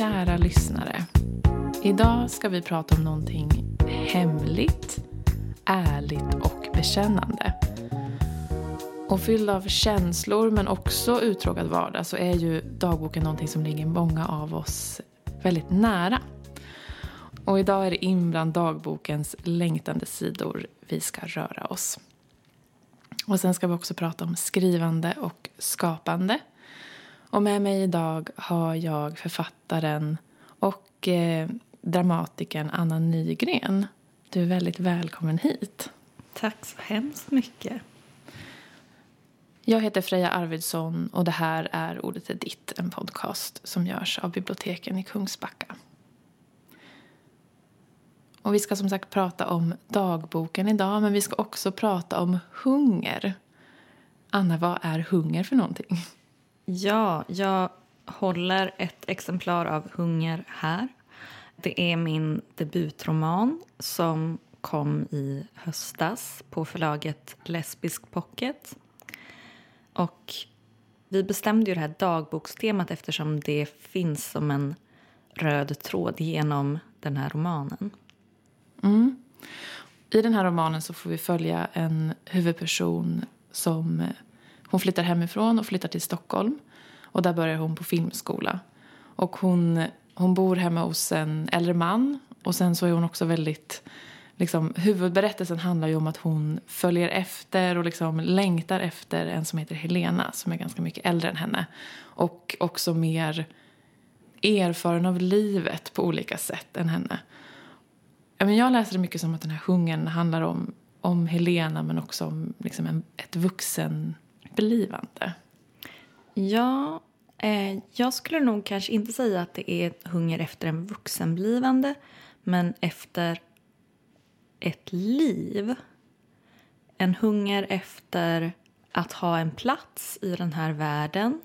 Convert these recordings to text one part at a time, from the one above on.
kära lyssnare. Idag ska vi prata om någonting hemligt, ärligt och bekännande. Och fylld av känslor men också uttråkad vardag så är ju dagboken någonting som ligger många av oss väldigt nära. Och idag är det in bland dagbokens längtande sidor vi ska röra oss. Och sen ska vi också prata om skrivande och skapande. Och med mig idag har jag författaren och eh, dramatikern Anna Nygren. Du är väldigt välkommen hit. Tack så hemskt mycket. Jag heter Freja Arvidsson och det här är Ordet är ditt, en podcast som görs av biblioteken i Kungsbacka. Och vi ska som sagt prata om dagboken idag, men vi ska också prata om hunger. Anna, vad är hunger för någonting? Ja, jag håller ett exemplar av Hunger här. Det är min debutroman som kom i höstas på förlaget Lesbisk Pocket. Och vi bestämde ju det här dagbokstemat eftersom det finns som en röd tråd genom den här romanen. Mm. I den här romanen så får vi följa en huvudperson som eh, hon flyttar hemifrån och flyttar till Stockholm. Och där börjar hon på filmskola. Och hon, hon bor hemma hos en äldre man. Och sen så är hon också väldigt... Liksom, huvudberättelsen handlar ju om att hon följer efter och liksom längtar efter en som heter Helena som är ganska mycket äldre än henne. Och också mer erfaren av livet på olika sätt än henne. Jag läser det mycket som att den här hungern handlar om, om Helena men också om liksom en, ett vuxenblivande. Ja, eh, jag skulle nog kanske inte säga att det är hunger efter en vuxenblivande men efter ett liv. En hunger efter att ha en plats i den här världen.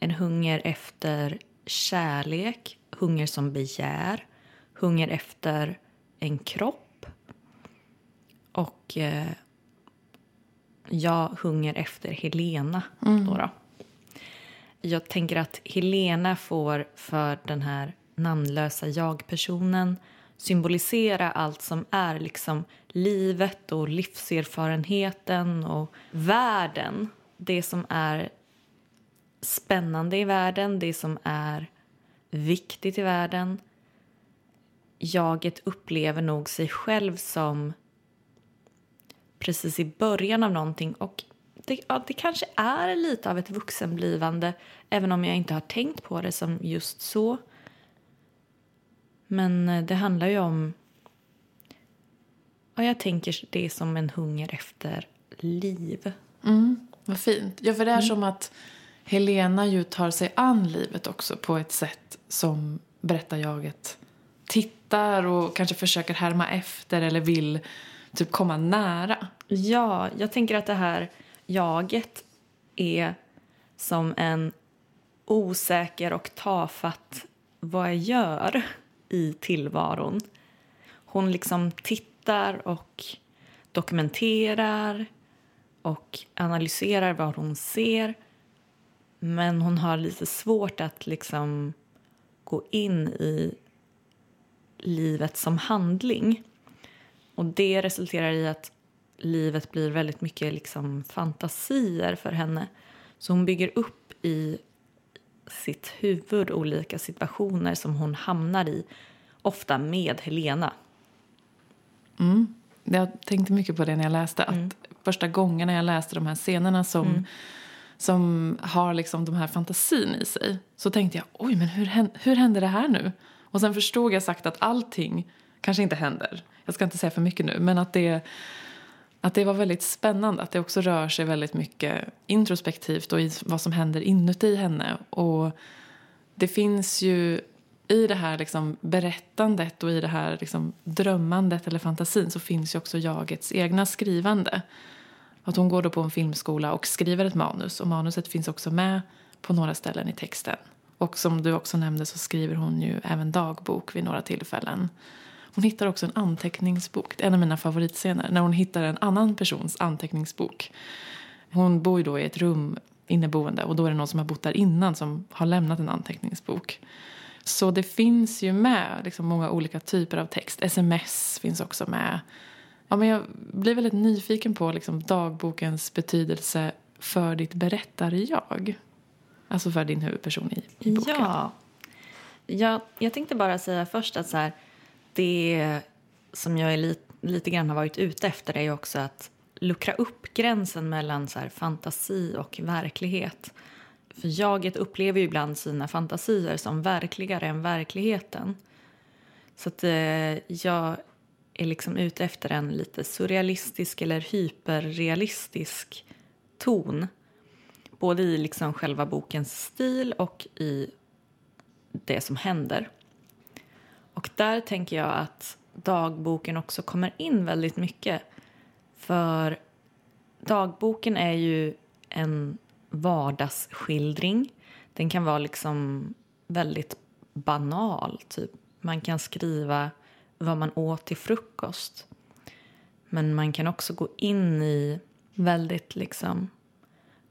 En hunger efter kärlek, hunger som begär, hunger efter en kropp. Och eh, jag hunger efter Helena. Mm. Då, då jag tänker att Helena får för den här namnlösa jag-personen symbolisera allt som är liksom livet och livserfarenheten och världen. Det som är spännande i världen, det som är viktigt i världen jaget upplever nog sig själv som precis i början av någonting och det, ja, det kanske är lite av ett vuxenblivande även om jag inte har tänkt på det som just så. Men eh, det handlar ju om... Ja, jag tänker det som en hunger efter liv. Mm, vad fint. Ja, för det är mm. som att Helena ju tar sig an livet också på ett sätt som berättarjaget tittar och kanske försöker härma efter eller vill typ komma nära. Ja, jag tänker att det här jaget är som en osäker och tafatt vad jag gör i tillvaron. Hon liksom tittar och dokumenterar och analyserar vad hon ser men hon har lite svårt att liksom gå in i livet som handling. Och Det resulterar i att livet blir väldigt mycket liksom fantasier för henne. Så hon bygger upp i sitt huvud olika situationer som hon hamnar i, ofta med Helena. Mm. Jag tänkte mycket på det när jag läste. Att mm. Första gången när jag läste de här scenerna som, mm. som har liksom de här fantasin i sig så tänkte jag oj, men hur, hur hände det här nu? Och sen förstod jag sagt att allting kanske inte händer. Jag ska inte säga för mycket nu, men att det, att det var väldigt spännande. Att det också rör sig väldigt mycket introspektivt och i vad som händer inuti henne. Och det finns ju i det här liksom berättandet och i det här liksom drömmandet eller fantasin så finns ju också jagets egna skrivande. Att hon går då på en filmskola och skriver ett manus och manuset finns också med på några ställen i texten. Och som du också nämnde så skriver hon ju även dagbok vid några tillfällen. Hon hittar också en anteckningsbok, en av mina favoritscener, när hon hittar en annan persons anteckningsbok. Hon bor ju då i ett rum inneboende och då är det någon som har bott där innan som har lämnat en anteckningsbok. Så det finns ju med liksom, många olika typer av text. Sms finns också med. Ja, men jag blir väldigt nyfiken på liksom, dagbokens betydelse för ditt berättar-jag. Alltså för din huvudperson i, i boken. Ja. Jag, jag tänkte bara säga först att så här, det som jag är li, lite grann har varit ute efter är också att luckra upp gränsen mellan så här, fantasi och verklighet. För jaget upplever ju ibland sina fantasier som verkligare än verkligheten. Så att eh, jag är liksom ute efter en lite surrealistisk eller hyperrealistisk ton. Både i liksom själva bokens stil och i det som händer. Och där tänker jag att dagboken också kommer in väldigt mycket. För dagboken är ju en vardagsskildring. Den kan vara liksom väldigt banal. Typ. Man kan skriva vad man åt till frukost. Men man kan också gå in i väldigt liksom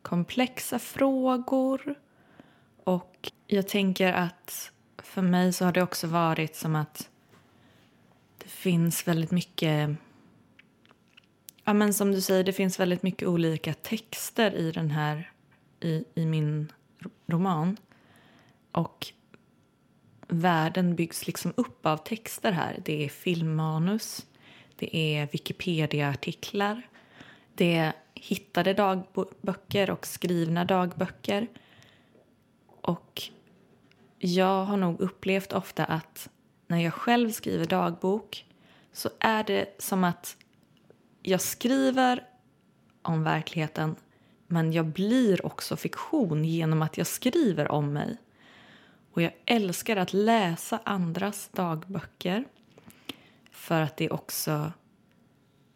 komplexa frågor. Och jag tänker att för mig så har det också varit som att det finns väldigt mycket... Ja, men som du säger, det finns väldigt mycket olika texter i den här i, i min roman. Och världen byggs liksom upp av texter här. Det är filmmanus, det är Wikipedia-artiklar, det är hittade dagböcker och skrivna dagböcker. Och jag har nog upplevt ofta att när jag själv skriver dagbok så är det som att jag skriver om verkligheten men jag blir också fiktion genom att jag skriver om mig. Och jag älskar att läsa andras dagböcker för att det också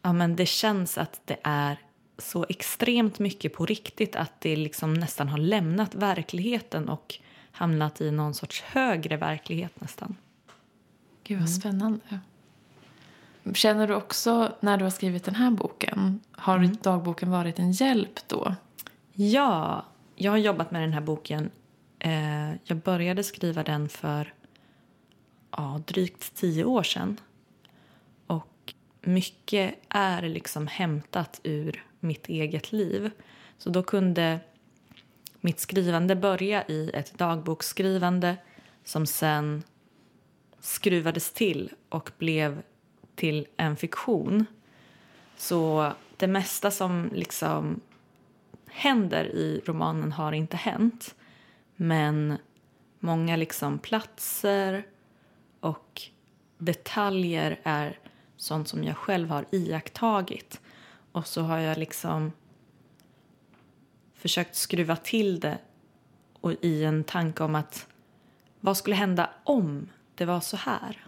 ja, men det känns att det är så extremt mycket på riktigt att det liksom nästan har lämnat verkligheten och hamnat i någon sorts högre verklighet nästan. Gud vad mm. spännande. Mm. Känner du också när du har skrivit den här boken, har mm. dagboken varit en hjälp då? Ja, jag har jobbat med den här boken. Eh, jag började skriva den för ja, drygt tio år sedan. Och mycket är liksom hämtat ur mitt eget liv. Så då kunde mitt skrivande börja i ett dagboksskrivande som sen skruvades till och blev till en fiktion. Så det mesta som liksom händer i romanen har inte hänt. Men många liksom platser och detaljer är sånt som jag själv har iakttagit. Och så har jag liksom försökt skruva till det och i en tanke om att vad skulle hända om det var så här?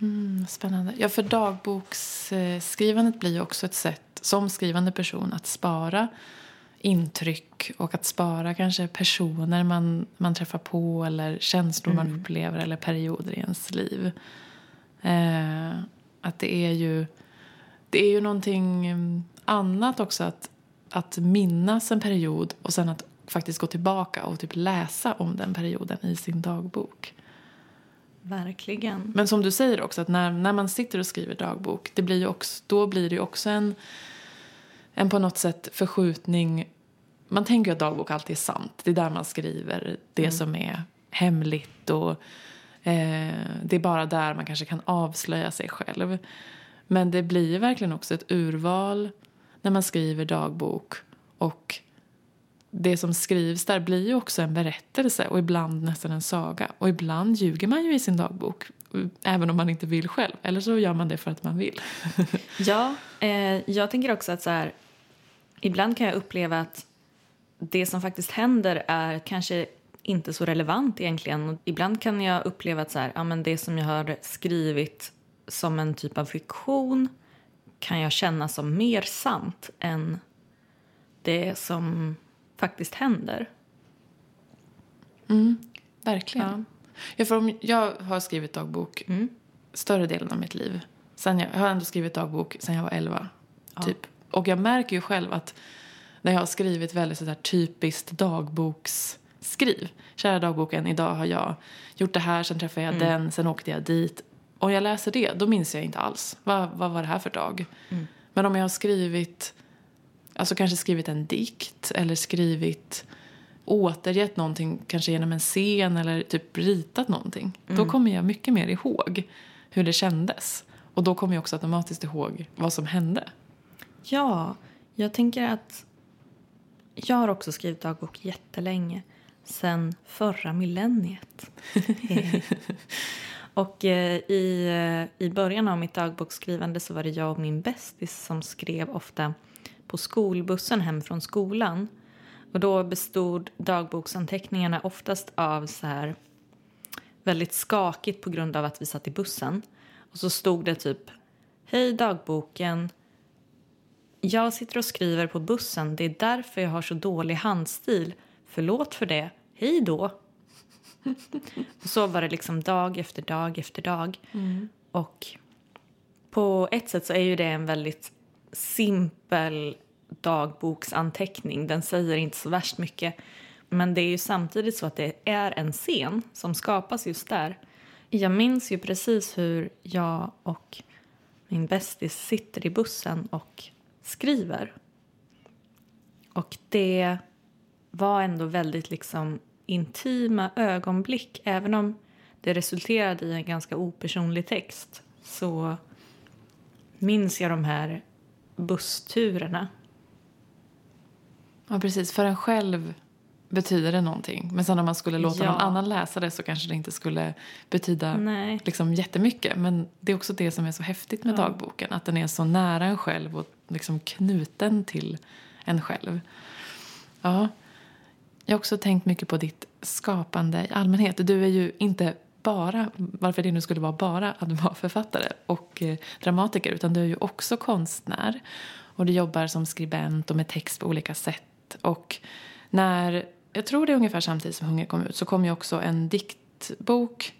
Mm, spännande. Ja, för dagboksskrivandet blir ju också ett sätt som skrivande person att spara intryck och att spara kanske personer man, man träffar på eller känslor mm. man upplever eller perioder i ens liv. Eh, att det är ju det är ju någonting annat också att, att minnas en period och sen att faktiskt gå tillbaka och typ läsa om den perioden i sin dagbok. Verkligen. Men som du säger också, att när, när man sitter och skriver dagbok, det blir ju också, då blir det också en, en på något sätt förskjutning. Man tänker ju att dagbok alltid är sant. Det är där man skriver det mm. som är hemligt och eh, det är bara där man kanske kan avslöja sig själv. Men det blir verkligen också ett urval när man skriver dagbok och det som skrivs där blir ju också en berättelse och ibland nästan en saga. Och ibland ljuger man ju i sin dagbok, även om man inte vill själv. Eller så gör man det för att man vill. ja, eh, jag tänker också att så här, ibland kan jag uppleva att det som faktiskt händer är kanske inte så relevant egentligen. Ibland kan jag uppleva att så här, ja, men det som jag har skrivit som en typ av fiktion kan jag känna som mer sant än det som faktiskt händer. Mm, verkligen. Ja. Ja, för om jag har skrivit dagbok mm. större delen av mitt liv. Sen jag, jag har ändå skrivit dagbok sen jag var 11. Ja. Typ. Och jag märker ju själv att när jag har skrivit väldigt så typiskt dagboks skriv. Kära dagboken, idag har jag gjort det här, sen träffade jag den, sen åkte jag dit. Om jag läser det, då minns jag inte alls. Vad, vad var det här för dag? Men om jag har skrivit, alltså kanske skrivit en dikt eller skrivit återgett någonting kanske genom en scen eller typ ritat någonting. Då kommer jag mycket mer ihåg hur det kändes. Och då kommer jag också automatiskt ihåg vad som hände. Ja, jag tänker att jag har också skrivit dagbok jättelänge. Sen förra millenniet. och eh, i, eh, i början av mitt dagboksskrivande så var det jag och min bästis som skrev ofta på skolbussen hem från skolan. Och då bestod dagboksanteckningarna oftast av så här väldigt skakigt på grund av att vi satt i bussen. Och så stod det typ Hej dagboken. Jag sitter och skriver på bussen. Det är därför jag har så dålig handstil. Förlåt för det. Hej då. Och så var det liksom dag efter dag efter dag. Och på ett sätt så är ju det en väldigt simpel dagboksanteckning. Den säger inte så värst mycket. Men det är ju samtidigt så att det är en scen som skapas just där. Jag minns ju precis hur jag och min bästis sitter i bussen och skriver. Och det var ändå väldigt liksom intima ögonblick. Även om det resulterade i en ganska opersonlig text så minns jag de här bussturerna. Ja, precis. För en själv betyder det någonting. Men sen om man skulle låta Ja. någon annan läsa det så kanske det inte skulle betyda Nej. liksom jättemycket. Men det är också det som är så häftigt med dagboken. Att den är så nära en själv och liksom knuten till en själv. Ja. Jag har också tänkt mycket på ditt skapande i allmänhet. Du är ju inte bara, varför det nu skulle vara bara att vara författare och eh, dramatiker, utan du är ju också konstnär. Och du jobbar som skribent och med text på olika sätt. Och när, jag tror det är ungefär samtidigt som Hunger kom ut, så kom ju också en diktbok.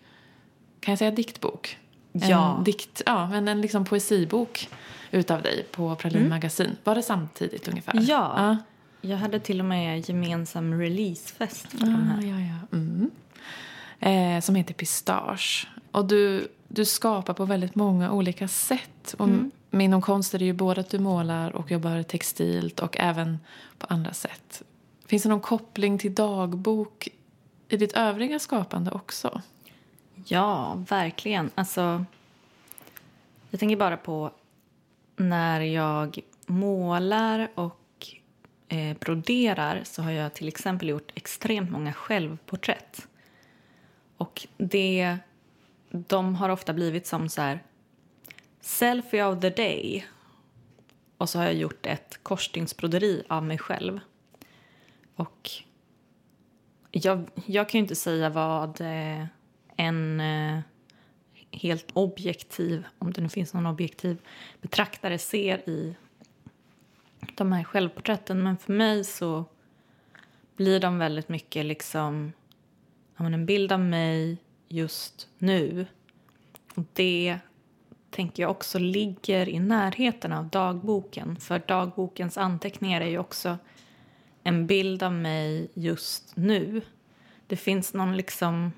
Kan jag säga diktbok? Ja. En dikt, ja, men en liksom poesibok utav dig på Pralin magasin. Var det samtidigt ungefär? Ja. ja. Jag hade till och med gemensam releasefest för de Ah, här. ja, ja. Mm. Eh, som heter Pistage. Och du, du skapar på väldigt många olika sätt. Och Med inom konst är det ju både att du målar och jobbar textilt och även på andra sätt. Finns det någon koppling till dagbok i ditt övriga skapande också? Ja, verkligen. Alltså, jag tänker bara på när jag målar och eh, broderar så har jag till exempel gjort extremt många självporträtt. Och det, de har ofta blivit som så här selfie of the day. Och så har jag gjort ett korsstygnsbroderi av mig själv. Och jag, jag kan ju inte säga vad eh, en eh, helt objektiv, om det nu finns någon objektiv betraktare ser i de här självporträtten. Men för mig så blir de väldigt mycket liksom en bild av mig just nu. Och det tänker jag också ligger i närheten av dagboken. För dagbokens anteckningar är ju också en bild av mig just nu. Det finns någon liksom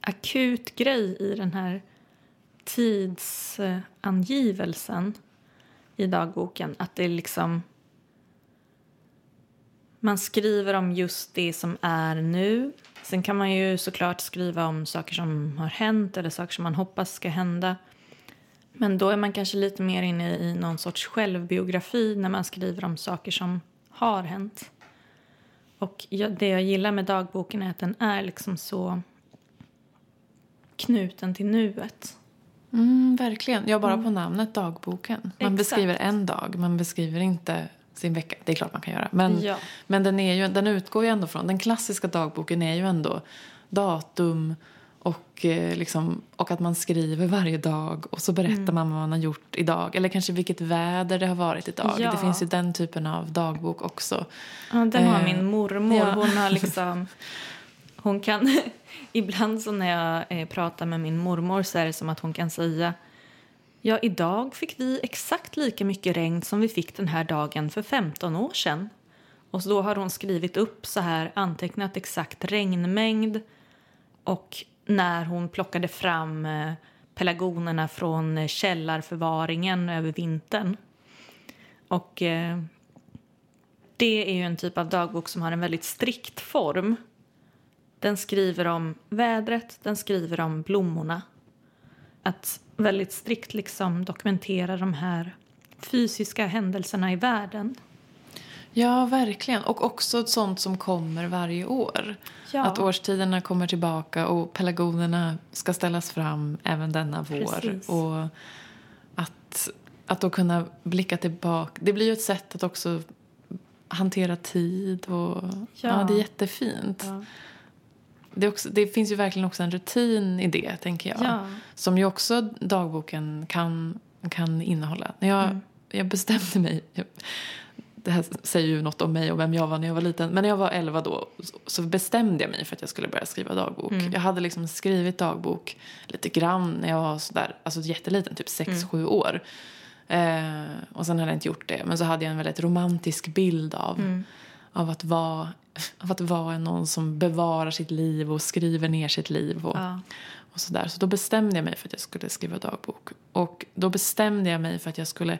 akut grej i den här tidsangivelsen i dagboken. Att det är liksom... Man skriver om just det som är nu. Sen kan man ju såklart skriva om saker som har hänt eller saker som man hoppas ska hända. Men då är man kanske lite mer inne i någon sorts självbiografi när man skriver om saker som har hänt. Och jag, det jag gillar med dagboken är att den är liksom så knuten till nuet. Mm, verkligen. Ja, bara på namnet dagboken. Man Exakt. beskriver en dag, man beskriver inte sin vecka. Det är klart man kan göra. Men, Ja. men den, är ju, den utgår ju ändå från, den klassiska dagboken är ju ändå datum och, eh, liksom, och att man skriver varje dag och så berättar Mm. man vad man har gjort idag. Eller kanske vilket väder det har varit idag. Ja. Det finns ju den typen av dagbok också. Ja, den har Eh, min mormor. ja. Hon har liksom... Hon kan... Ibland så när jag eh, pratar med min mormor så är det som att hon kan säga Ja, idag fick vi exakt lika mycket regn som vi fick den här dagen för 15 år sedan. Och då har hon skrivit upp så här, antecknat exakt regnmängd och när hon plockade fram eh, pelargonerna från eh, källarförvaringen över vintern. Och eh, det är ju en typ av dagbok som har en väldigt strikt form. Den skriver om vädret, den skriver om blommorna. Att väldigt strikt liksom dokumentera de här fysiska händelserna i världen. Ja, verkligen. Och också sånt som kommer varje år. Ja. Att årstiderna kommer tillbaka och pelargonerna ska ställas fram även denna vår. Precis. Och att, att då kunna blicka tillbaka. Det blir ju ett sätt att också hantera tid. Och, ja. det är jättefint. Ja. Det, också, det finns ju verkligen också en rutin i det, tänker jag. Ja. Som ju också dagboken kan, kan innehålla. När jag, Mm. jag bestämde mig... Det här säger ju något om mig och vem jag var när jag var liten. Men när jag var 11 då så bestämde jag mig för att jag skulle börja skriva dagbok. Mm. Jag hade liksom skrivit dagbok lite grann när jag var sådär, alltså jätteliten, typ 6-7 Mm. år. Eh, och sen hade jag inte gjort det. Men så hade jag en väldigt romantisk bild av, Mm. av, att, vara, av att vara någon som bevarar sitt liv och skriver ner sitt liv. Och, Ja. och så, där. så då bestämde jag mig för att jag skulle skriva dagbok. Och då bestämde jag mig för att jag skulle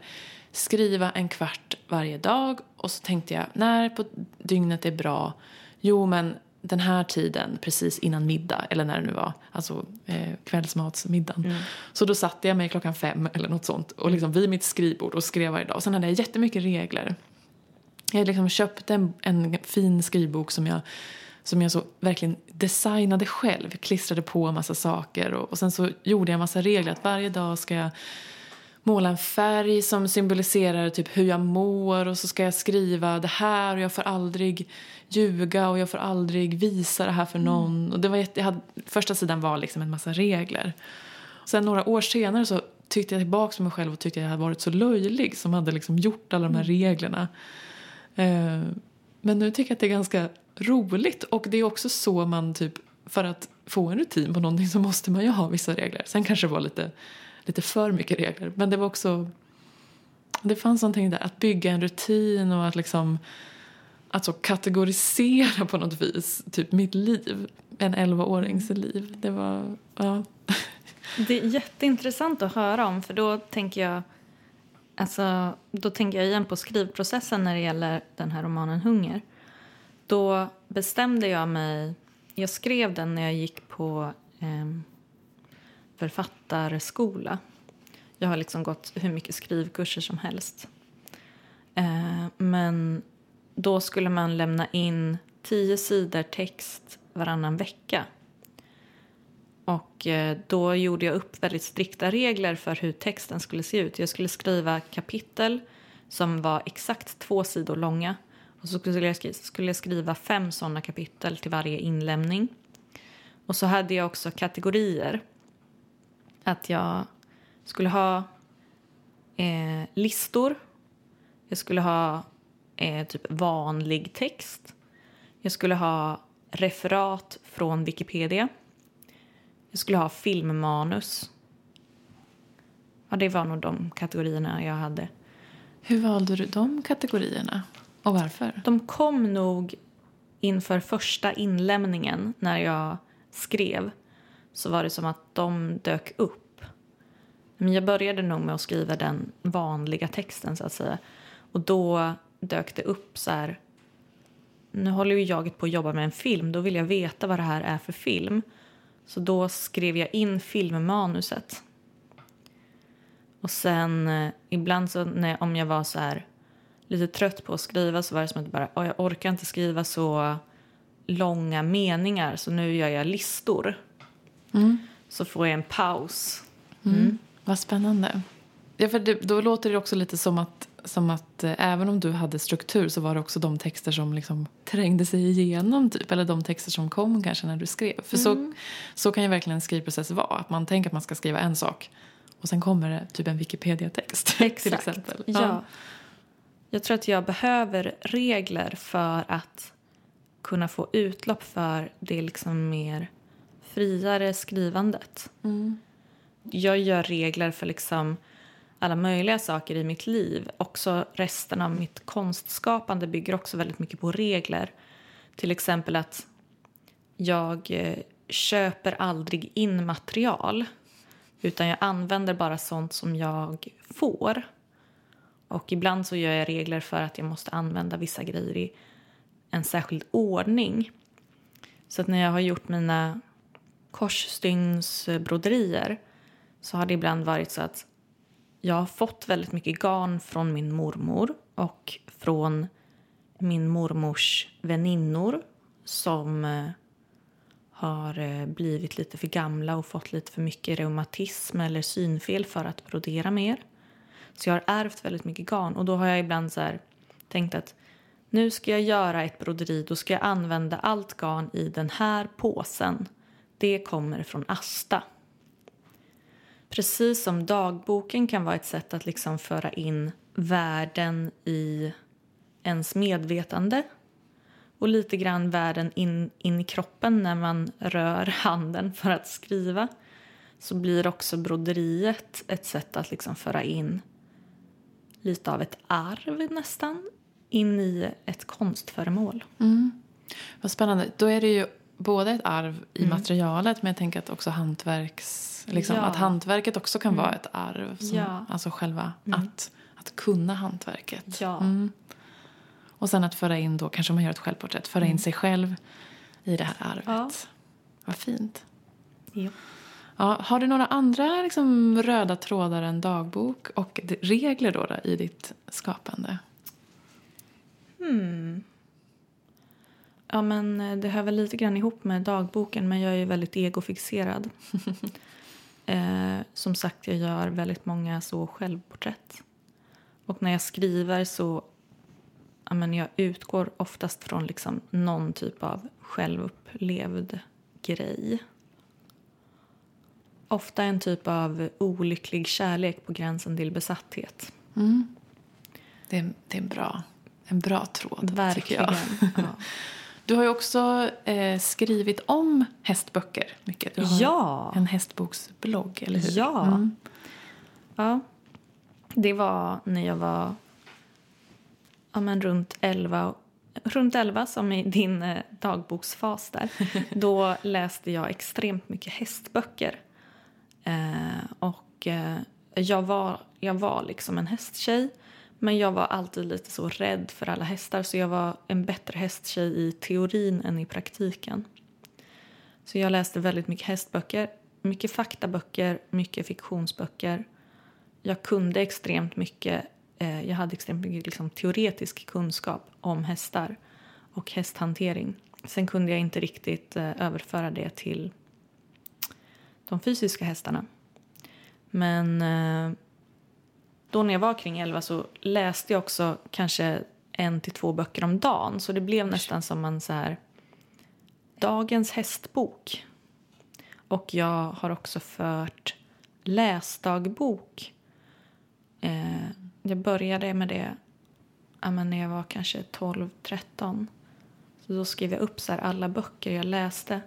skriva en kvart varje dag. Och så tänkte jag, när på dygnet är bra? Jo, men den här tiden precis innan middag, eller när det nu var, alltså eh, kvällsmatsmiddagen. Så då satte jag mig klockan fem eller något sånt och liksom vid mitt skrivbord och skrev varje dag. Och sen hade jag jättemycket regler. Jag liksom köpte en, en fin skrivbok som jag, som jag så verkligen designade själv. Klistrade på en massa saker och, och sen så gjorde jag en massa regler. Att varje dag ska jag måla en färg som symboliserar typ hur jag mår och så ska jag skriva det här och jag får aldrig ljuga och jag får aldrig visa det här för någon. Och det var jätte, jag hade, första sidan var liksom en massa regler. Sen några år senare så tyckte jag tillbaka på mig själv och tyckte jag hade varit så löjlig som hade liksom gjort alla de här reglerna. Eh, men nu tycker jag att det är ganska roligt och det är också så man typ för att få en rutin på någonting så måste man ju ha vissa regler. Sen kanske det var lite, lite för mycket regler men det var också det fanns någonting där att bygga en rutin och att liksom att så kategorisera på något vis typ mitt liv, en 11-årings liv. Det var, ja. Det är jätteintressant att höra om för då tänker jag alltså, då tänker jag igen på skrivprocessen när det gäller den här romanen Hunger. Då bestämde jag mig, jag skrev den när jag gick på eh, författarskola. Jag har liksom gått hur mycket skrivkurser som helst. Eh, men då skulle man lämna in tio sidor text varannan vecka. Och eh, då gjorde jag upp väldigt strikta regler för hur texten skulle se ut. Jag skulle skriva kapitel som var exakt två sidor långa. Och så skulle jag skriva, skulle jag skriva fem sådana kapitel till varje inlämning. Och så hade jag också kategorier. Att jag skulle ha eh, listor. Jag skulle ha eh, typ vanlig text. Jag skulle ha referat från Wikipedia. Jag skulle ha filmmanus. Ja, det var nog de kategorierna jag hade. Hur valde du de kategorierna? Och varför? De kom nog inför första inlämningen när jag skrev. Så var det som att de dök upp. Men jag började nog med att skriva den vanliga texten så att säga. Och då dök det upp så här. Nu håller ju jag på att jobba med en film. Då vill jag veta vad det här är för film. Så då skrev jag in filmmanuset. Och sen eh, ibland så när, om jag var så här lite trött på att skriva så var det som att bara, "Åh, jag orkar inte skriva så långa meningar så nu gör jag listor. Så får jag en paus. Mm. Vad spännande. Ja, för det, då låter det också lite som att, som att eh, även om du hade struktur så var det också de texter som liksom trängde sig igenom typ, eller de texter som kom kanske när du skrev. För så, så kan ju verkligen en skrivprocess vara. Att man tänker att man ska skriva en sak och sen kommer det typ en Wikipedia-text till exempel. Ja. Jag tror att jag behöver regler för att kunna få utlopp för det liksom mer friare skrivandet. Mm. Jag gör regler för liksom alla möjliga saker i mitt liv. Också resten av mitt konstskapande bygger också väldigt mycket på regler. Till exempel att jag eh, köper aldrig in material utan jag använder bara sånt som jag får. Och ibland så gör jag regler för att jag måste använda vissa grejer i en särskild ordning. Så att när jag har gjort mina korsstygnsbroderier så har det ibland varit så att jag har fått väldigt mycket garn från min mormor och från min mormors väninnor som eh, har eh, blivit lite för gamla och fått lite för mycket reumatism eller synfel för att brodera mer. Så jag har ärvt väldigt mycket garn och då har jag ibland så tänkt att nu ska jag göra ett broderi, då ska jag använda allt garn i den här påsen. Det kommer från Asta. Precis som dagboken kan vara ett sätt att liksom föra in världen i ens medvetande och lite grann världen in, in i kroppen när man rör handen för att skriva så blir också broderiet ett sätt att liksom föra in lite av ett arv nästan in i ett konstföremål. Mm. Vad spännande. Då är det ju både ett arv i mm. materialet men jag tänker att också hantverks... Liksom, ja. Att hantverket också kan mm. vara ett arv. Som, ja. Alltså själva mm. att, att kunna hantverket. Ja. Mm. Och sen att föra in då, kanske man gör ett självporträtt, föra in mm. sig själv i det här arvet. Ja. Vad fint. Ja. Ja, har du några andra liksom, röda trådar än dagbok och regler då, då i ditt skapande? Hmm. Ja, men eh, det hör väl lite grann ihop med dagboken, men jag är väldigt egofixerad. eh, som sagt, jag gör väldigt många så självporträtt. Och när jag skriver så ja, men jag utgår oftast från liksom någon typ av självupplevd grej. Ofta en typ av olycklig kärlek på gränsen till besatthet. Mm. Det, är, det är en bra, en bra tråd, Verkligen. tycker jag. Ja. Du har ju också eh, skrivit om hästböcker mycket. Du har ja. en hästboksblogg, eller hur? Ja. Mm. ja. Det var när jag var ja, men runt 11 runt 11, som i din eh, dagboksfas där, då läste jag extremt mycket hästböcker. Eh, och eh, jag var, jag var liksom en hästtjej, men jag var alltid lite så rädd för alla hästar så jag var en bättre hästtjej i teorin än i praktiken. Så jag läste väldigt mycket hästböcker, mycket faktaböcker, mycket fiktionsböcker. Jag kunde extremt mycket eh, jag hade extremt mycket liksom, teoretisk kunskap om hästar och hästhantering. Sen kunde jag inte riktigt eh, överföra det till de fysiska hästarna. Men eh, då när jag var kring 11 så läste jag också kanske en till två böcker om dagen. Så det blev nästan som en så här dagens hästbok. Och jag har också fört läsdagbok eh, jag började med det ja, när jag var kanske 12-13. Så då skrev jag upp så alla böcker jag läste.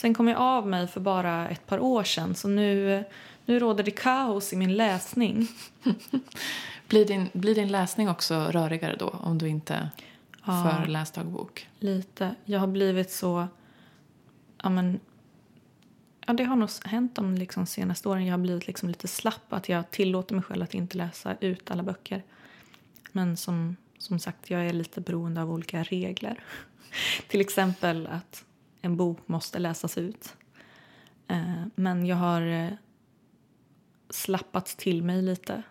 Sen kom jag av mig för bara ett par år sedan så nu, nu råder det kaos i min läsning. blir, din, blir din läsning också rörigare då om du inte ja, för läsdagbok? Lite. Jag har blivit så... Ja, men, Ja, det har nog hänt de liksom senaste åren. Jag har blivit liksom lite slapp. Att jag tillåter mig själv att inte läsa ut alla böcker. Men som, som sagt, jag är lite beroende av olika regler. Till exempel att en bok måste läsas ut. Eh, men jag har eh, slappat till mig lite.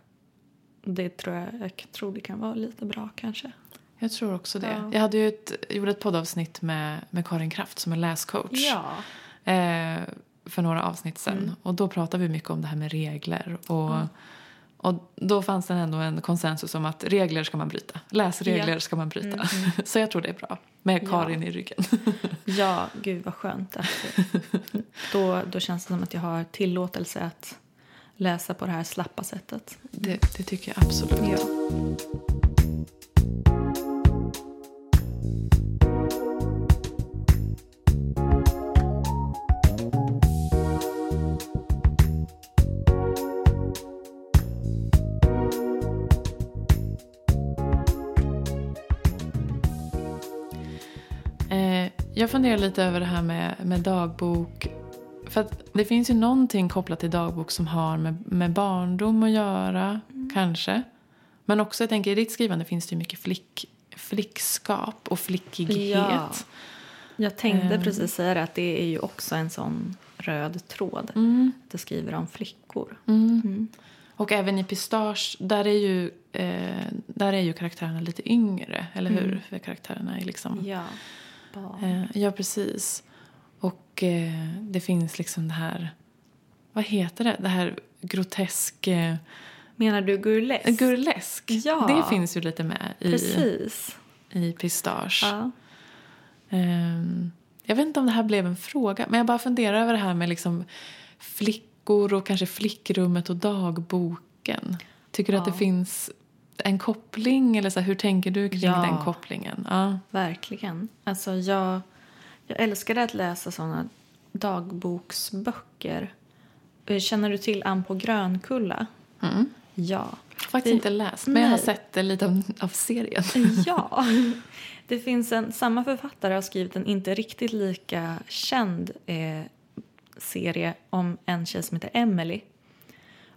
Det tror jag, jag tror det kan vara lite bra kanske. Jag tror också det. Ja. Jag hade ju ett, gjorde ett poddavsnitt med, med Karin Kraft som är läscoach. Ja. Eh, för några avsnitt sen. Mm. Och då pratade vi mycket om det här med regler. Och, mm. Och då fanns det ändå en konsensus om att regler ska man bryta. Läsregler ja. ska man bryta. Mm, mm. Så jag tror det är bra. Med Karin ja. i ryggen. ja, gud vad skönt. då, då känns det som att jag har tillåtelse att läsa på det här slappa sättet. Det, det tycker jag absolut. Ja. Jag funderar lite över det här med, med dagbok. För det finns ju någonting kopplat till dagbok som har med, med barndom att göra, mm. kanske. Men också, jag tänker, i ditt skrivande finns det ju mycket flick, flickskap och flickighet. Ja. Jag tänkte um. precis säga det, att det är ju också en sån röd tråd. Mm. Att det skriver om flickor. Mm. Mm. Och även i Pistage, där är ju, eh, där är ju karaktärerna lite yngre, eller hur? Mm. För karaktärerna är liksom... Ja, eh, ja precis. Och eh, det finns liksom det här, vad heter det? Det här grotesk... Eh, Menar du gurlesk? Gurlesk. Ja. Det finns ju lite med i, precis. i Pistage. Ja. Um, jag vet inte om det här blev en fråga, men jag bara funderar över det här med liksom flickor och kanske flickrummet och dagboken. Tycker du ja. att det finns en koppling? Eller så här, hur tänker du kring ja, den kopplingen? Ja. Verkligen. Alltså jag, jag älskade att läsa såna dagboksböcker. Känner du till Ann på Grönkulla? Mm. Ja. Faktiskt det, inte läst, men nej. jag har sett lite av, av serien. Ja. Det finns en, samma författare har skrivit en inte riktigt lika känd eh, serie om en tjej som heter Emily.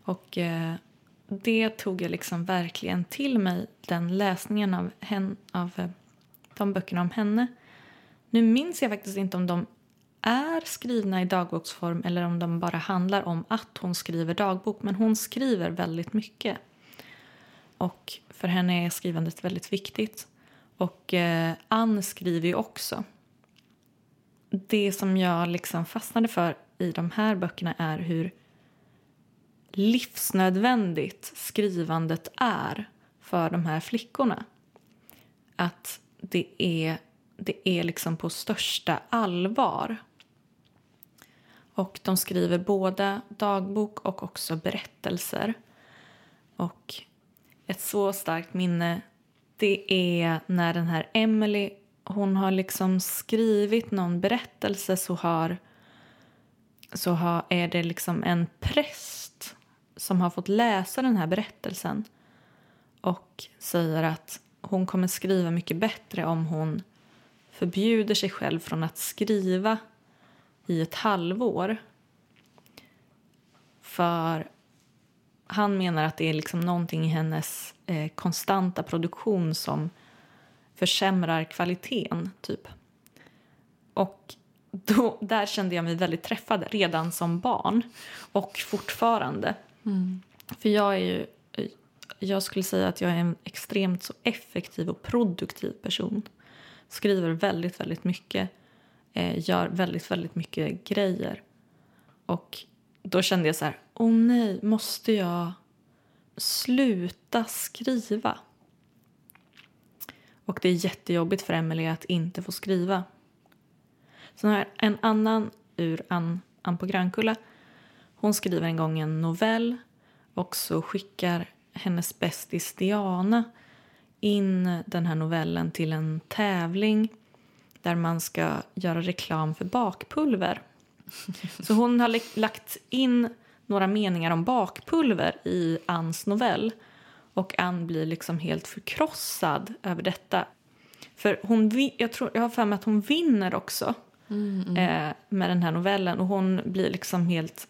Och eh, det tog jag liksom verkligen till mig, den läsningen av, hen, av eh, de böckerna om henne. Nu minns jag faktiskt inte om de är skrivna i dagboksform eller om de bara handlar om att hon skriver dagbok. Men hon skriver väldigt mycket. Och för henne är skrivandet väldigt viktigt. Och eh, Ann skriver ju också. Det som jag liksom fastnade för i de här böckerna är hur livsnödvändigt skrivandet är för de här flickorna. Att det är, det är liksom på största allvar. Och de skriver både dagbok och också berättelser. Och ett så starkt minne det är när den här Emily hon har liksom skrivit någon berättelse så har så har, är det liksom en press som har fått läsa den här berättelsen och säger att hon kommer skriva mycket bättre om hon förbjuder sig själv från att skriva i ett halvår. För han menar att det är liksom någonting i hennes eh, konstanta produktion som försämrar kvaliteten, typ. Och då, där kände jag mig väldigt träffad redan som barn och fortfarande. Mm. För jag är ju, jag skulle säga att jag är en extremt så effektiv och produktiv person. Skriver väldigt, väldigt mycket. Eh, gör väldigt, väldigt mycket grejer. Och då kände jag så här, åh oh nej, måste jag sluta skriva? Och det är jättejobbigt för Emelie att inte få skriva. Sen har jag en annan ur Ann, Ann på Grönkulla. Hon skriver en gång en novell och så skickar hennes bästis Diana in den här novellen till en tävling där man ska göra reklam för bakpulver. Så hon har lagt in några meningar om bakpulver i Anns novell och Ann blir liksom helt förkrossad över detta. För hon, jag, tror, jag har för mig att hon vinner också mm, mm. Eh, med den här novellen och hon blir liksom helt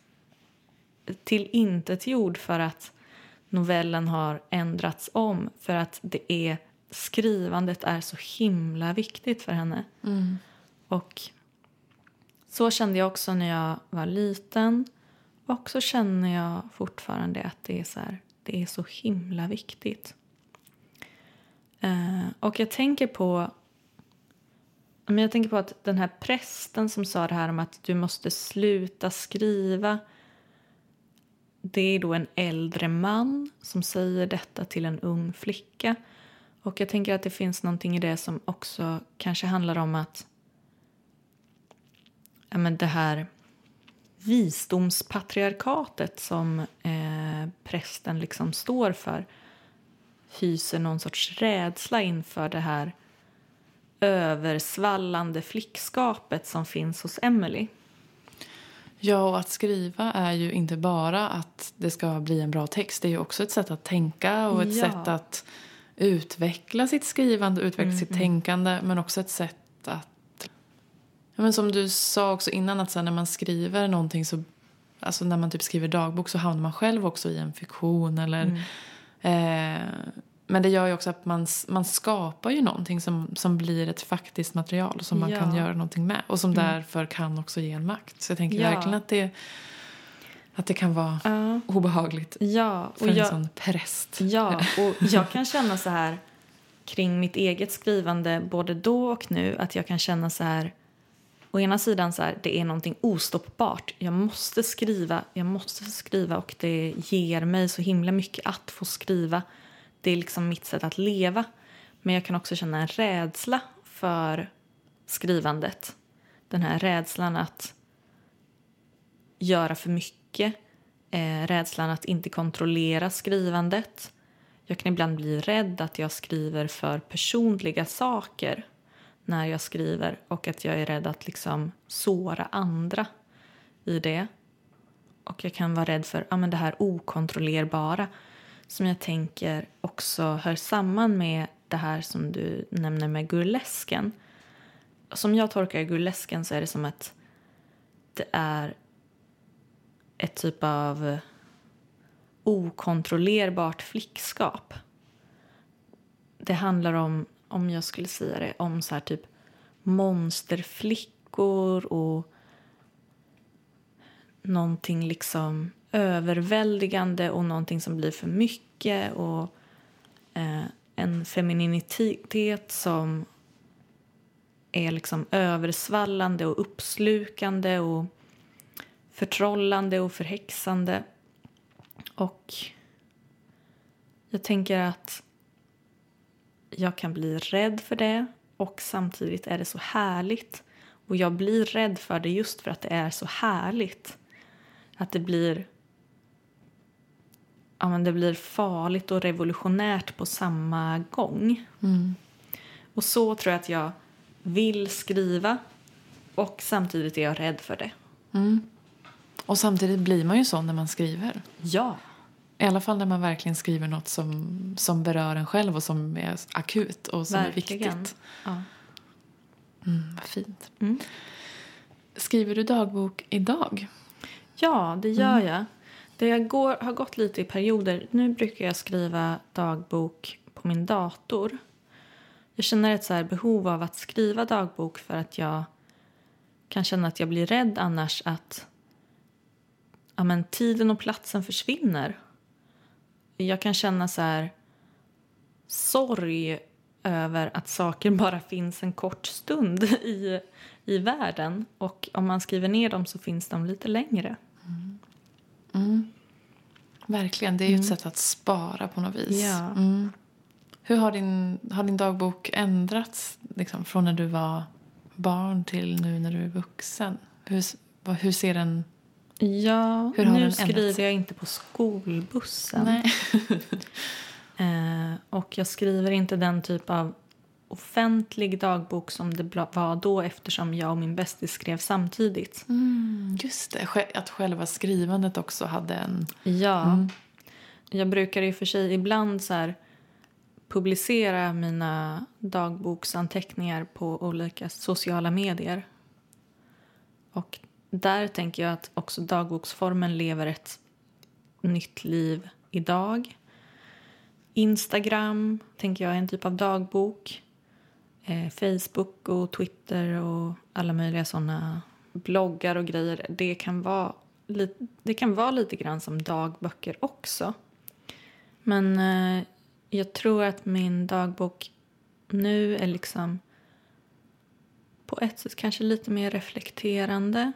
tillintetgjord för att novellen har ändrats om för att det är skrivandet är så himla viktigt för henne. Mm. Och så kände jag också när jag var liten. Och så känner jag fortfarande att det är så, här, det är så himla viktigt. Uh, och jag tänker på men jag tänker på att den här prästen som sa det här om att du måste sluta skriva det är då en äldre man som säger detta till en ung flicka. Och jag tänker att det finns någonting i det som också kanske handlar om att ja, men det här visdomspatriarkatet som eh, prästen liksom står för hyser någon sorts rädsla inför det här översvallande flickskapet som finns hos Emily. Ja, och att skriva är ju inte bara att det ska bli en bra text. Det är ju också ett sätt att tänka och ett ja. sätt att utveckla sitt skrivande utveckla mm, sitt tänkande men också ett sätt att Ja, men som du sa också innan, att så när man skriver någonting så... Alltså när man typ skriver dagbok så hamnar man själv också i en fiktion eller... Mm. Eh, men det gör ju också att man, man skapar ju någonting som, som blir ett faktiskt material som man Ja. kan göra någonting med och som Mm. därför kan också ge en makt. Så jag tänker Ja. verkligen att det, att det kan vara Ja, obehagligt ja, för och en jag, sån präst. ja, och jag kan känna så här kring mitt eget skrivande både då och nu att jag kan känna så här å ena sidan så här, det är någonting ostoppbart. Jag måste skriva, jag måste skriva och det ger mig så himla mycket att få skriva. Det är liksom mitt sätt att leva. Men jag kan också känna en rädsla för skrivandet. Den här rädslan att göra för mycket. Eh, rädslan att inte kontrollera skrivandet. Jag kan ibland bli rädd att jag skriver för personliga saker när jag skriver och att jag är rädd att liksom såra andra i det. Och jag kan vara rädd för ah, men det här okontrollerbara som jag tänker också hör samman med det här som du nämner med gurlesken. Som jag tolkar gurlesken så är det som att det är ett typ av okontrollerbart flickskap. Det handlar om, om jag skulle säga det, om så här typ monsterflickor och någonting liksom överväldigande och någonting som blir för mycket och eh, en femininitet som är liksom översvallande och uppslukande och förtrollande och förhäxande. Och jag tänker att jag kan bli rädd för det och samtidigt är det så härligt. Och jag blir rädd för det just för att det är så härligt. Att det blir, ja, men det blir farligt och revolutionärt på samma gång. Mm. Och så tror jag att jag vill skriva och samtidigt är jag rädd för det. Mm. Och samtidigt blir man ju sån när man skriver. Ja. I alla fall när man verkligen skriver något som, som berör en själv och som är akut och som Verkligen. är viktigt. Ja. Mm, vad fint. Mm. Skriver du dagbok idag? Ja, det gör jag. Det går, har gått lite i perioder. Nu brukar jag skriva dagbok på min dator. Jag känner ett så här behov av att skriva dagbok för att jag kan känna att jag blir rädd annars att ja, men tiden och platsen försvinner. Jag kan känna så här sorg över att saker bara finns en kort stund i, i världen. Och om man skriver ner dem så finns de lite längre. Mm. Verkligen, det är ju ett sätt att spara på något vis. Ja. Mm. Hur har din, har din dagbok ändrats liksom, från när du var barn till nu när du är vuxen? Hur, vad- hur ser den... Ja, Hur har nu den ändrats? skriver jag inte på skolbussen. Nej. Eh, och jag skriver inte den typ av offentlig dagbok som det var då eftersom jag och min bästis skrev samtidigt. Mm, just det, att själva skrivandet också hade en... Ja. Mm. Jag brukar i och för sig ibland så här publicera mina dagboksanteckningar på olika sociala medier. Och där tänker jag att också dagboksformen lever ett nytt liv idag. Instagram tänker jag är en typ av dagbok. Eh, Facebook och Twitter och alla möjliga såna bloggar och grejer. Det kan vara, li- det kan vara lite grann som dagböcker också. Men eh, jag tror att min dagbok nu är liksom på ett sätt kanske lite mer reflekterande.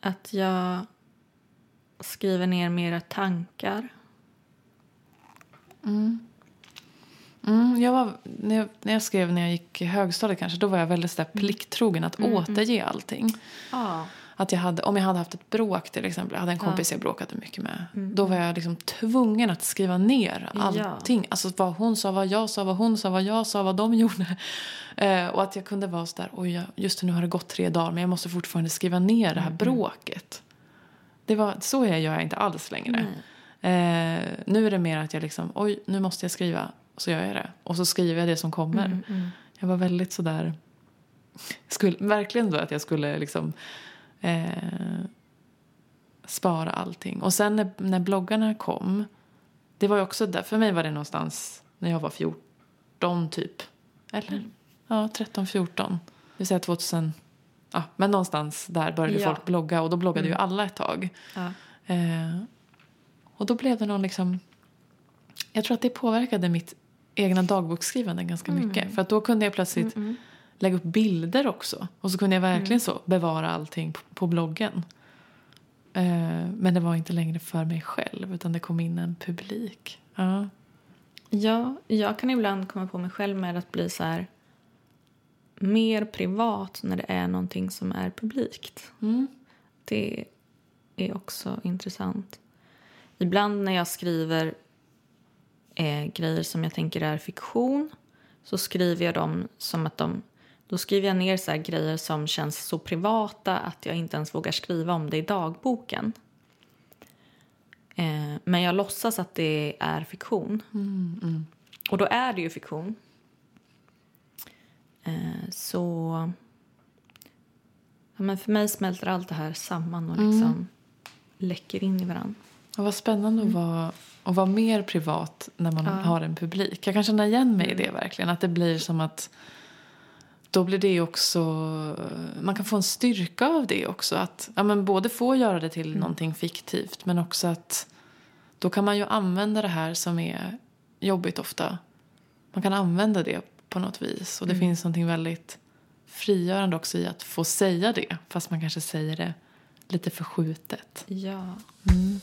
Att jag skriver ner mera tankar. Mm, jag var, när, jag, när jag skrev när jag gick i högstadiet kanske, då var jag väldigt så där plikttrogen att återge allting. Ja. Att jag hade, om jag hade haft ett bråk till exempel, jag hade en kompis jag bråkade mycket med. Då var jag liksom tvungen att skriva ner Ja. allting. Alltså vad hon sa, vad jag sa, vad hon sa, vad jag sa, vad de gjorde. Eh, och att jag kunde vara så där, oj just nu har det gått tre dagar men jag måste fortfarande skriva ner det här bråket. Det var, så är jag inte alls längre. Eh, nu är det mer att jag liksom, oj nu måste jag skriva. Så gör jag det. Och så skriver jag det som kommer. Jag var väldigt sådär skulle, verkligen då att jag skulle liksom eh, spara allting. Och sen när, när bloggarna kom, det var ju också där, för mig var det någonstans när jag var 14 typ. Eller? Mm. Ja, 13, 14. Det vill säga 2000, ja, men någonstans där började ja. folk blogga och då bloggade mm. ju alla ett tag. Ja. Eh, och då blev det någon liksom, jag tror att det påverkade mitt egna dagboksskrivande ganska mm. mycket. För att då kunde jag plötsligt mm, mm. lägga upp bilder också. Och så kunde jag verkligen mm. så bevara allting på, på bloggen. Eh, men det var inte längre för mig själv utan det kom in en publik. Ja. ja, jag kan ibland komma på mig själv med att bli så här mer privat när det är någonting som är publikt. Mm. Det är också intressant. Ibland när jag skriver eh, grejer som jag tänker är fiktion så skriver jag dem som att de... Då skriver jag ner så grejer som känns så privata att jag inte ens vågar skriva om det i dagboken. Eh, men jag låtsas att det är fiktion. Mm, mm. Och då är det ju fiktion. Eh, så... Ja, men för mig smälter allt det här samman och liksom mm. läcker in i varandra. Och vad spännande mm. att, vara, att vara mer privat när man ja. har en publik. Jag kan känna igen mig i det verkligen. Att det blir som att då blir det också, man kan få en styrka av det också. Att ja, men både få göra det till mm. någonting fiktivt men också att då kan man ju använda det här som är jobbigt ofta. Man kan använda det på något vis. Och det mm. finns någonting väldigt frigörande också i att få säga det fast man kanske säger det lite förskjutet. Ja. Mm.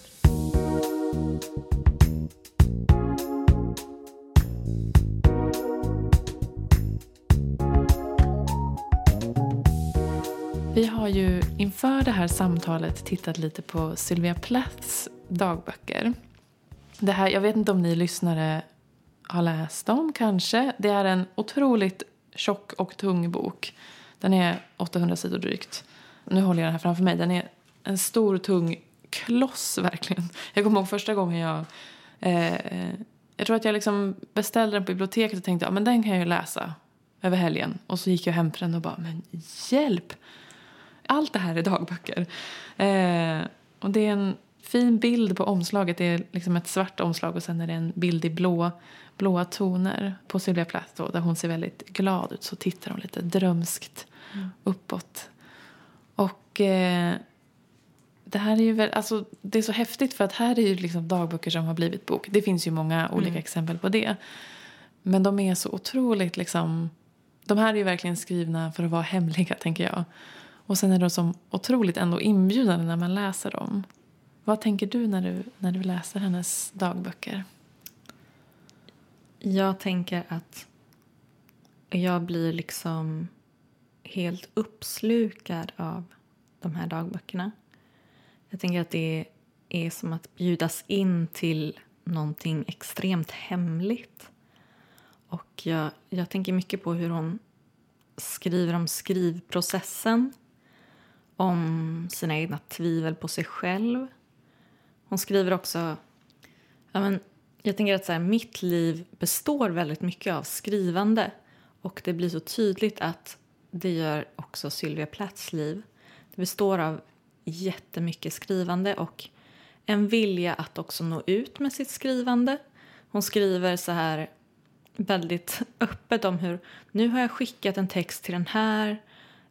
Vi har ju inför det här samtalet tittat lite på Sylvia Plaths dagböcker. Det här, jag vet inte om ni lyssnare har läst dem kanske. Det är en otroligt tjock och tung bok. Den är 800 sidor drygt. Nu håller jag den här framför mig. Den är en stor tung kloss verkligen. Jag kommer ihåg första gången jag eh, jag tror att jag liksom beställde den på biblioteket och tänkte ja, men den kan jag ju läsa över helgen. Och så gick jag hem till den och bara men hjälp! Allt det här är dagböcker. Eh, och det är en fin bild på omslaget. Det är liksom ett svart omslag och sen är det en bild i blå, blåa toner på Sylvia Plath då, där hon ser väldigt glad ut. Så tittar hon lite drömskt mm. uppåt. Och eh, det här är ju väl, alltså, det är så häftigt för att här är ju liksom dagböcker som har blivit bok. Det finns ju många olika mm. exempel på det. Men de är så otroligt liksom, de här är ju verkligen skrivna för att vara hemliga tänker jag. Och sen är de så otroligt ändå inbjudande när man läser dem. Vad tänker du när du, när du läser hennes dagböcker? Jag tänker att jag blir liksom helt uppslukad av de här dagböckerna. Jag tänker att det är som att bjudas in till någonting extremt hemligt. Och jag, jag tänker mycket på hur hon skriver om skrivprocessen om sina egna tvivel på sig själv. Hon skriver också... Ja, men, jag tänker att så här, mitt liv består väldigt mycket av skrivande. Och det blir så tydligt att det gör också Sylvia Plaths liv. Det består av jättemycket skrivande och en vilja att också nå ut med sitt skrivande. Hon skriver så här väldigt öppet om hur nu har jag skickat en text till den här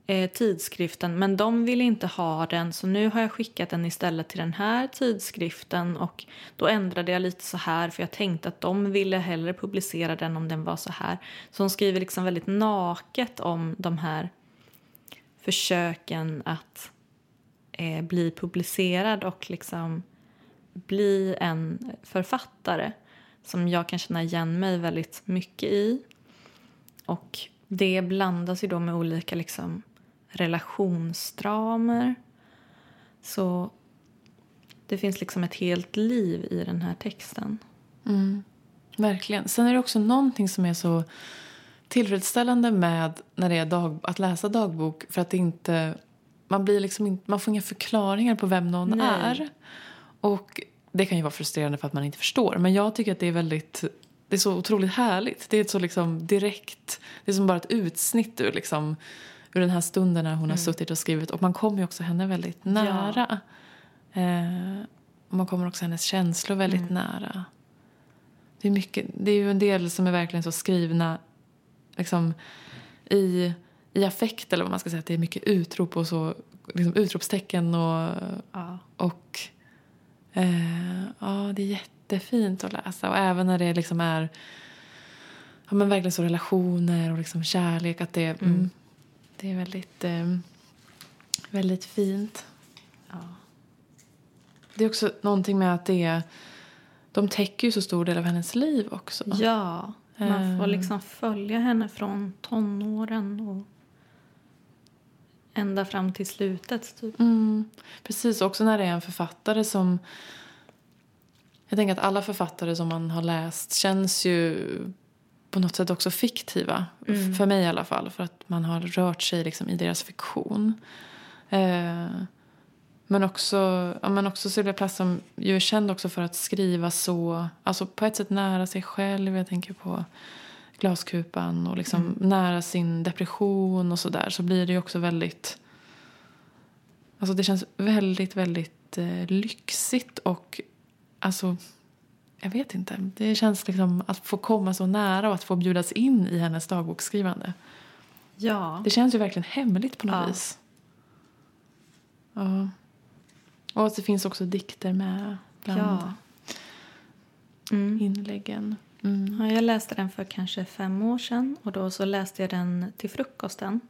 eh, tidskriften men de vill inte ha den så nu har jag skickat den istället till den här tidskriften och då ändrade jag lite så här för jag tänkte att de ville hellre publicera den om den var så här. Så hon skriver liksom väldigt naket om de här försöken att eh, bli publicerad och liksom bli en författare som jag kan känna igen mig väldigt mycket i. Och det blandas ju då med olika liksom, relationsdramer. Så det finns liksom ett helt liv i den här texten. Mm, verkligen. Sen är det också någonting som är så tillfredsställande med när det är dag, att läsa dagbok för att inte man, blir liksom in, man får inga förklaringar på vem någon Nej. är. Och det kan ju vara frustrerande för att man inte förstår. Men jag tycker att det är väldigt det är så otroligt härligt. Det är så liksom direkt, det är som bara ett utsnitt ur, liksom, ur den här stunden när hon har suttit och skrivit. Och man kommer ju också henne väldigt nära. Eh, och man kommer också hennes känslor väldigt nära. Det är, mycket, det är ju en del som är verkligen så skrivna liksom, i, i affekt eller vad man ska säga. Att det är mycket utrop och så, liksom utropstecken och, Ja. och eh, ja, det är jättefint att läsa. Och även när det liksom är ja, men verkligen så relationer och liksom kärlek. Att det, mm. Det är väldigt, eh, väldigt fint. Ja. Det är också någonting med att det är, de täcker ju så stor del av hennes liv också. ja, man får Eh. liksom följa henne från tonåren och ända fram till slutet. Typ. Mm, precis, också när det är en författare som... Jag tänker att alla författare som man har läst känns ju på något sätt också fiktiva. F- För mig i alla fall, för att man har rört sig liksom i deras fiktion. Eh, men också, ja, men också Sylvia Plath som ju är känd också för att skriva så, alltså på ett sätt nära sig själv. Jag tänker på Glaskupan och liksom nära sin depression och sådär. Så blir det ju också väldigt Alltså det känns väldigt, väldigt eh, lyxigt och alltså, jag vet inte. Det känns liksom att få komma så nära och att få bjudas in i hennes dagboksskrivande. Ja. Det känns ju verkligen hemligt på något Ja. vis. Ja. Och att det finns också dikter med bland ja. Mm. inläggen. Mm. Ja, jag läste den för kanske fem år sedan och då så läste jag den till frukosten.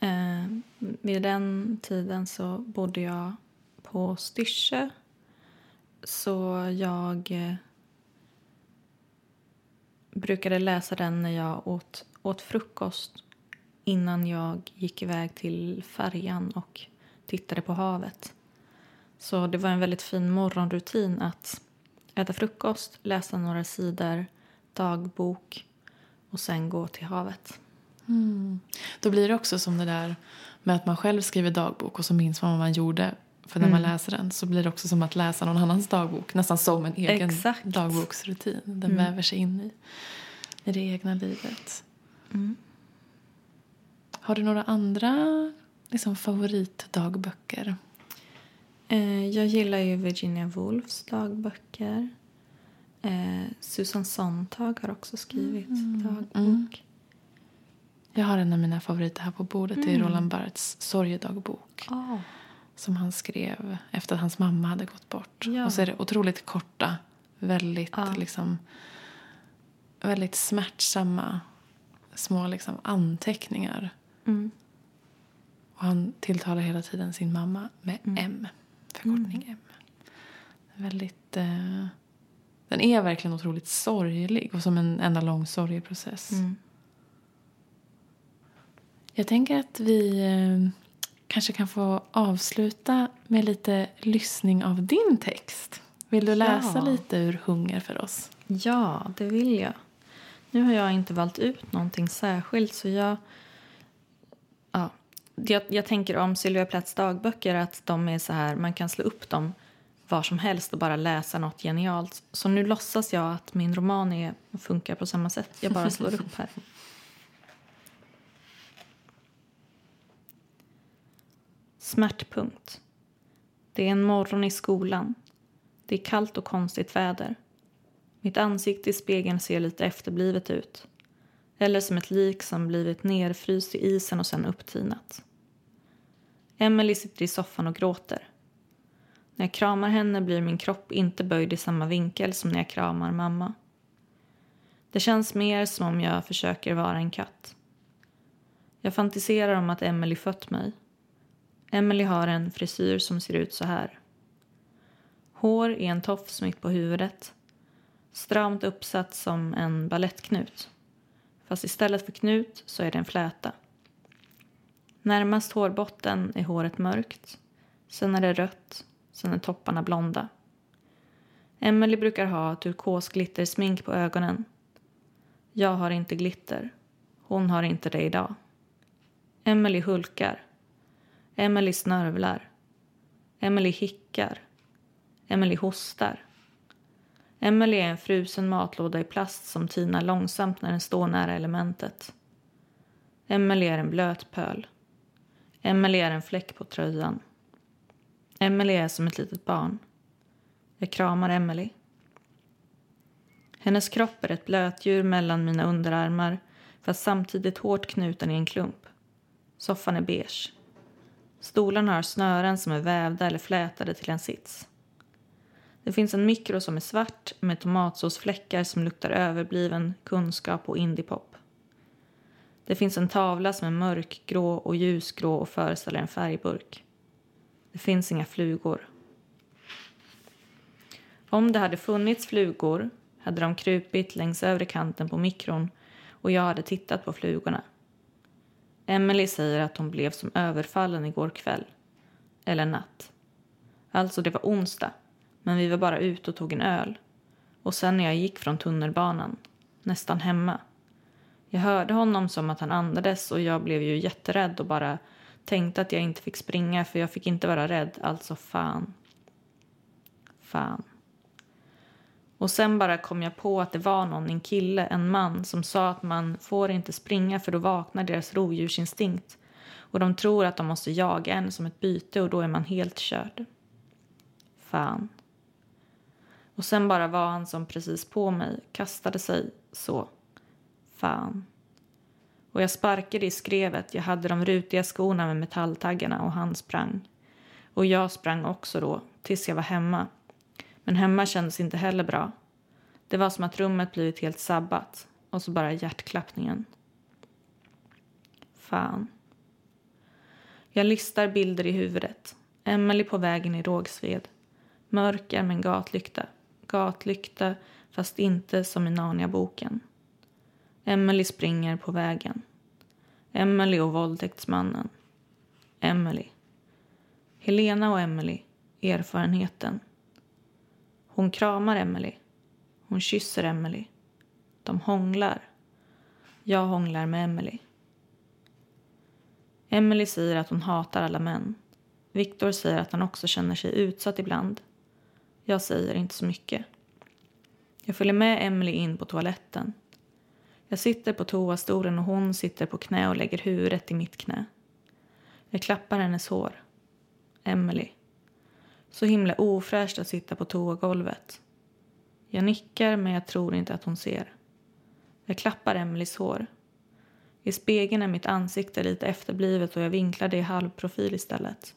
Eh, vid den tiden så bodde jag på Styrsö så jag eh, brukade läsa den när jag åt, åt frukost innan jag gick iväg till färjan och tittade på havet. Så det var en väldigt fin morgonrutin att äta frukost, läsa några sidor, dagbok och sen gå till havet. Mm. Då blir det också som det där med att man själv skriver dagbok och så minns man vad man gjorde. För när man Mm. läser den så blir det också som att läsa någon annans dagbok. Nästan som en egen Exakt. dagboksrutin. Den Mm. väver sig in i, i det egna livet. Mm. Har du några andra liksom, favoritdagböcker? Eh, jag gillar ju Virginia Woolfs dagböcker. Eh, Susan Sontag har också skrivit dagbok. Mm. Jag har en av mina favoriter här på bordet. Det är Mm. Roland Barths sorgedagbok. Ah, Som han skrev efter att hans mamma hade gått bort. Ja. Och så är det otroligt korta, väldigt, Ja. liksom, väldigt smärtsamma små liksom, anteckningar. mm. Och han tilltalar hela tiden sin mamma med Mm. M. Förkortning M. Väldigt, eh, den är verkligen otroligt sorglig och som en enda lång sorgeprocess. Mm. Jag tänker att vi eh, kanske kan få avsluta med lite lyssning av din text. Vill du läsa Ja. lite ur Hunger för oss? Ja, det vill jag. Nu har jag inte valt ut någonting särskilt så jag... Ja, jag, jag tänker om Sylvia Plaths dagböcker att de är så här, man kan slå upp dem var som helst och bara läsa något genialt. Så nu låtsas jag att min roman är, funkar på samma sätt. Jag bara slår upp här. Smärtpunkt. Det är en morgon i skolan. Det är kallt och konstigt väder. Mitt ansikte i spegeln ser lite efterblivet ut. Eller som ett lik som blivit nerfryst i isen och sen upptinat. Emily sitter i soffan och gråter. När jag kramar henne blir min kropp inte böjd i samma vinkel som när jag kramar mamma. Det känns mer som om jag försöker vara en katt. Jag fantiserar om att Emily fött mig. Emily har en frisyr som ser ut så här. Hår i en tofs mitt på huvudet. Stramt uppsatt som en ballettknut. Fast istället för knut så är det en fläta. Närmast hårbotten är håret mörkt. Sen är det rött. Sen är topparna blonda. Emily brukar ha turkosglittersmink på ögonen. Jag har inte glitter. Hon har inte det idag. Emily hulkar. Emily snörvlar. Emily hickar. Emily hostar. Emily är en frusen matlåda i plast som tinar långsamt när den står nära elementet. Emelie är en blöt pöl. Emelie är en fläck på tröjan. Emelie är som ett litet barn. Jag kramar Emelie. Hennes kropp är ett blötdjur mellan mina underarmar fast samtidigt hårt knuten i en klump. Soffan är beige. Stolarna har snören som är vävda eller flätade till en sits. Det finns en mikro som är svart med tomatsåsfläckar som luktar överbliven kunskap och indiepop. Det finns en tavla som är mörkgrå och ljusgrå och föreställer en färgburk. Det finns inga flugor. Om det hade funnits flugor hade de krupit längs övre kanten på mikron och jag hade tittat på flugorna. Emily säger att hon blev som överfallen igår kväll. Eller natt. Alltså, det var onsdag, men vi var bara ute och tog en öl. Och sen när jag gick från tunnelbanan, nästan hemma. Jag hörde honom som att han andades och jag blev ju jätterädd och bara tänkte att jag inte fick springa för jag fick inte vara rädd, alltså fan. Fan. Och sen bara kom jag på att det var någon, en kille, en man som sa att man får inte springa för då vaknar deras rovdjursinstinkt. Och de tror att de måste jaga en som ett byte och då är man helt körd. Fan. Och sen bara var han som precis på mig, kastade sig så. Fan. Och jag sparkade i skrevet, jag hade de rutiga skorna med metalltaggarna och han sprang. Och jag sprang också då, tills jag var hemma. Men hemma kändes inte heller bra. Det var som att rummet blivit helt sabbat. Och så bara hjärtklappningen. Fan. Jag listar bilder i huvudet. Emelie på vägen i Rågsved. Mörker med en gatlykta. Gatlykta, fast inte som i Narnia-boken. Emelie springer på vägen. Emelie och våldtäktsmannen. Emelie. Helena och Emelie. Erfarenheten. Hon kramar Emily. Hon kysser Emily. De hånglar. Jag hånglar med Emily. Emily säger att hon hatar alla män. Viktor säger att han också känner sig utsatt ibland. Jag säger inte så mycket. Jag följer med Emily in på toaletten. Jag sitter på toastolen och hon sitter på knä och lägger huvudet i mitt knä. Jag klappar hennes hår. Emily. Så himla ofräscht att sitta på toagolvet. Jag nickar men jag tror inte att hon ser. Jag klappar Emelies hår. I spegeln är mitt ansikte lite efterblivet och jag vinklar det i halvprofil istället.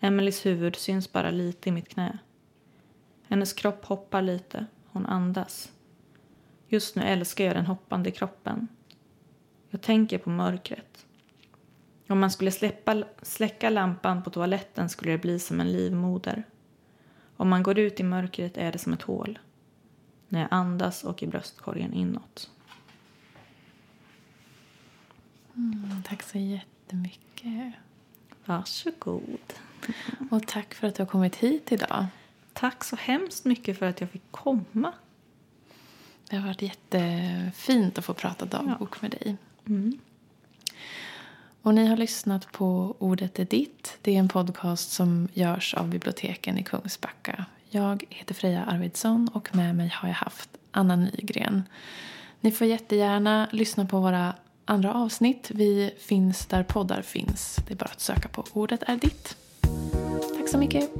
Emelies huvud syns bara lite i mitt knä. Hennes kropp hoppar lite. Hon andas. Just nu älskar jag den hoppande kroppen. Jag tänker på mörkret. Om man skulle släppa, släcka lampan på toaletten skulle det bli som en livmoder. Om man går ut i mörkret är det som ett hål. När jag andas och i bröstkorgen inåt. Mm, tack så jättemycket. Varsågod. Och tack för att du har kommit hit idag. Tack så hemskt mycket för att jag fick komma. Det har varit jättefint att få prata dagbok ja. med dig. Mm. Och ni har lyssnat på Ordet är ditt. Det är en podcast som görs av biblioteken i Kungsbacka. Jag heter Freja Arvidsson och med mig har jag haft Anna Nygren. Ni får jättegärna lyssna på våra andra avsnitt. Vi finns där poddar finns. Det är bara att söka på Ordet är ditt. Tack så mycket.